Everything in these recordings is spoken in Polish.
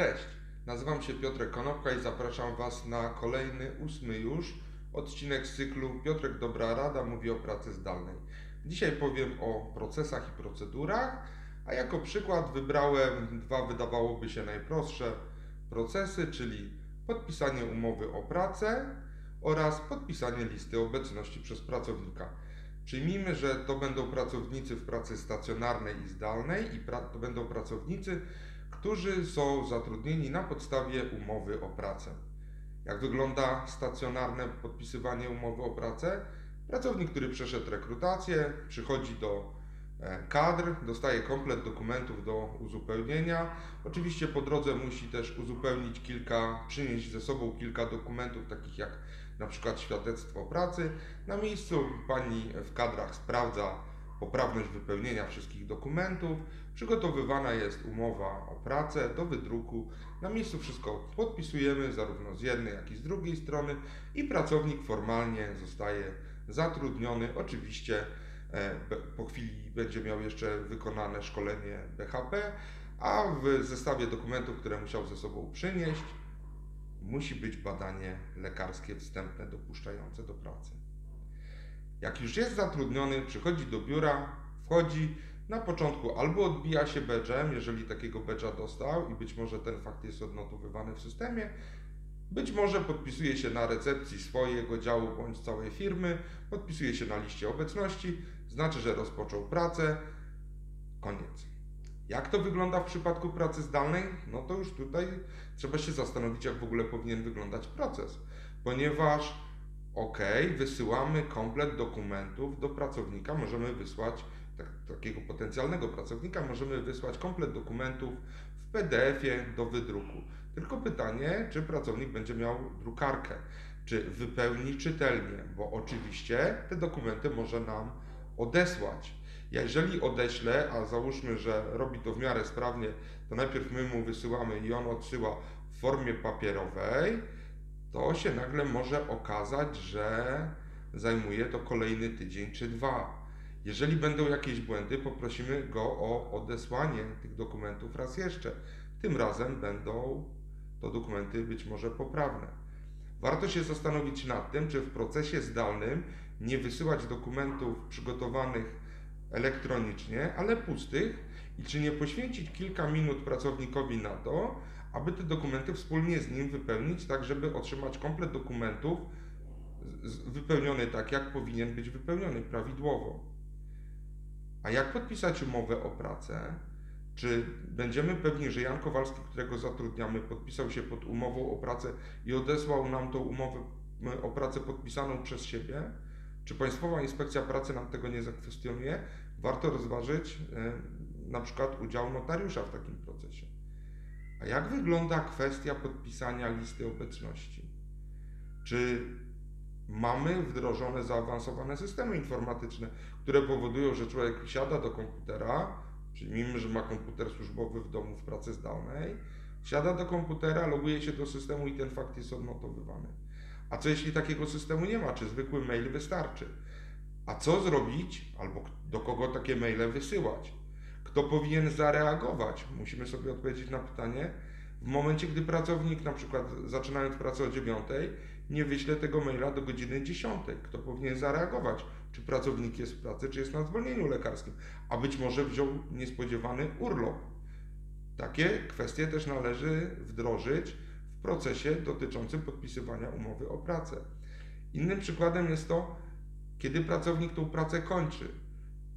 Cześć, nazywam się Piotrek Konopka i zapraszam Was na kolejny, ósmy już odcinek z cyklu Piotrek Dobra Rada mówi o pracy zdalnej. Dzisiaj powiem o procesach i procedurach, a jako przykład wybrałem dwa wydawałoby się najprostsze procesy, czyli podpisanie umowy o pracę oraz podpisanie listy obecności przez pracownika. Przyjmijmy, że to będą pracownicy w pracy stacjonarnej i zdalnej i pra- to będą pracownicy, którzy są zatrudnieni na podstawie umowy o pracę. Jak wygląda stacjonarne podpisywanie umowy o pracę? Pracownik, który przeszedł rekrutację, przychodzi do e, kadr, dostaje komplet dokumentów do uzupełnienia. Oczywiście po drodze musi też uzupełnić kilka, przynieść ze sobą kilka dokumentów, takich jak na przykład świadectwo pracy. Na miejscu pani w kadrach sprawdza poprawność wypełnienia wszystkich dokumentów. Przygotowywana jest umowa o pracę do wydruku. Na miejscu wszystko podpisujemy, zarówno z jednej, jak i z drugiej strony, i pracownik formalnie zostaje zatrudniony. Oczywiście e, po chwili będzie miał jeszcze wykonane szkolenie BHP, a w zestawie dokumentów, które musiał ze sobą przynieść, musi być badanie lekarskie wstępne dopuszczające do pracy. Jak już jest zatrudniony, przychodzi do biura, wchodzi, na początku albo odbija się badge'em, jeżeli takiego badge'a dostał i być może ten fakt jest odnotowywany w systemie, być może podpisuje się na recepcji swojego działu bądź całej firmy, podpisuje się na liście obecności, znaczy, że rozpoczął pracę, koniec. Jak to wygląda w przypadku pracy zdalnej? No to już tutaj trzeba się zastanowić, jak w ogóle powinien wyglądać proces, ponieważ ok, wysyłamy komplet dokumentów do pracownika, możemy wysłać tak, takiego potencjalnego pracownika, możemy wysłać komplet dokumentów w PDF-ie do wydruku. Tylko pytanie, czy pracownik będzie miał drukarkę, czy wypełni czytelnie, bo oczywiście te dokumenty może nam odesłać. Jeżeli odeślę, a załóżmy, że robi to w miarę sprawnie, to najpierw my mu wysyłamy i on odsyła w formie papierowej, to się nagle może okazać, że zajmuje to kolejny tydzień czy dwa. Jeżeli będą jakieś błędy, poprosimy go o odesłanie tych dokumentów raz jeszcze. Tym razem będą to dokumenty być może poprawne. Warto się zastanowić nad tym, czy w procesie zdalnym nie wysyłać dokumentów przygotowanych elektronicznie, ale pustych i czy nie poświęcić kilka minut pracownikowi na to, aby te dokumenty wspólnie z nim wypełnić, tak żeby otrzymać komplet dokumentów wypełniony tak, jak powinien być wypełniony prawidłowo. A jak podpisać umowę o pracę? Czy będziemy pewni, że Jan Kowalski, którego zatrudniamy, podpisał się pod umową o pracę i odesłał nam tą umowę o pracę podpisaną przez siebie? Czy Państwowa Inspekcja Pracy nam tego nie zakwestionuje? Warto rozważyć e, na przykład udział notariusza w takim procesie. A jak wygląda kwestia podpisania listy obecności? Czy mamy wdrożone zaawansowane systemy informatyczne, które powodują, że człowiek siada do komputera, przyjmijmy, że ma komputer służbowy w domu w pracy zdalnej, siada do komputera, loguje się do systemu i ten fakt jest odnotowywany. A co jeśli takiego systemu nie ma? Czy zwykły mail wystarczy? A co zrobić, albo do kogo takie maile wysyłać? Kto powinien zareagować? Musimy sobie odpowiedzieć na pytanie. W momencie, gdy pracownik, na przykład zaczynając pracę o 9, nie wyśle tego maila do godziny 10, kto powinien zareagować? Czy pracownik jest w pracy, czy jest na zwolnieniu lekarskim? A być może wziął niespodziewany urlop. Takie kwestie też należy wdrożyć w procesie dotyczącym podpisywania umowy o pracę. Innym przykładem jest to, kiedy pracownik tą pracę kończy.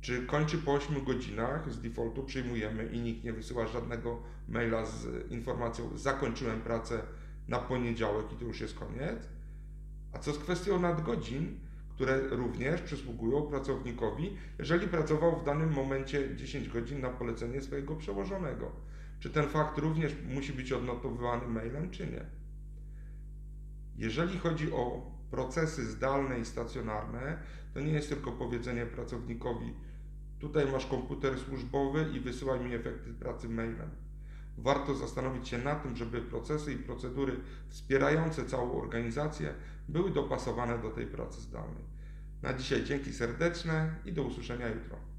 Czy kończy po 8 godzinach, z defaultu przyjmujemy i nikt nie wysyła żadnego maila z informacją zakończyłem pracę na poniedziałek i to już jest koniec? A co z kwestią nadgodzin, które również przysługują pracownikowi, jeżeli pracował w danym momencie 10 godzin na polecenie swojego przełożonego? Czy ten fakt również musi być odnotowywany mailem, czy nie? Jeżeli chodzi o procesy zdalne i stacjonarne, to nie jest tylko powiedzenie pracownikowi: Tutaj masz komputer służbowy i wysyłaj mi efekty pracy mailem. Warto zastanowić się nad tym, żeby procesy i procedury wspierające całą organizację były dopasowane do tej pracy zdalnej. Na dzisiaj dzięki serdeczne i do usłyszenia jutro.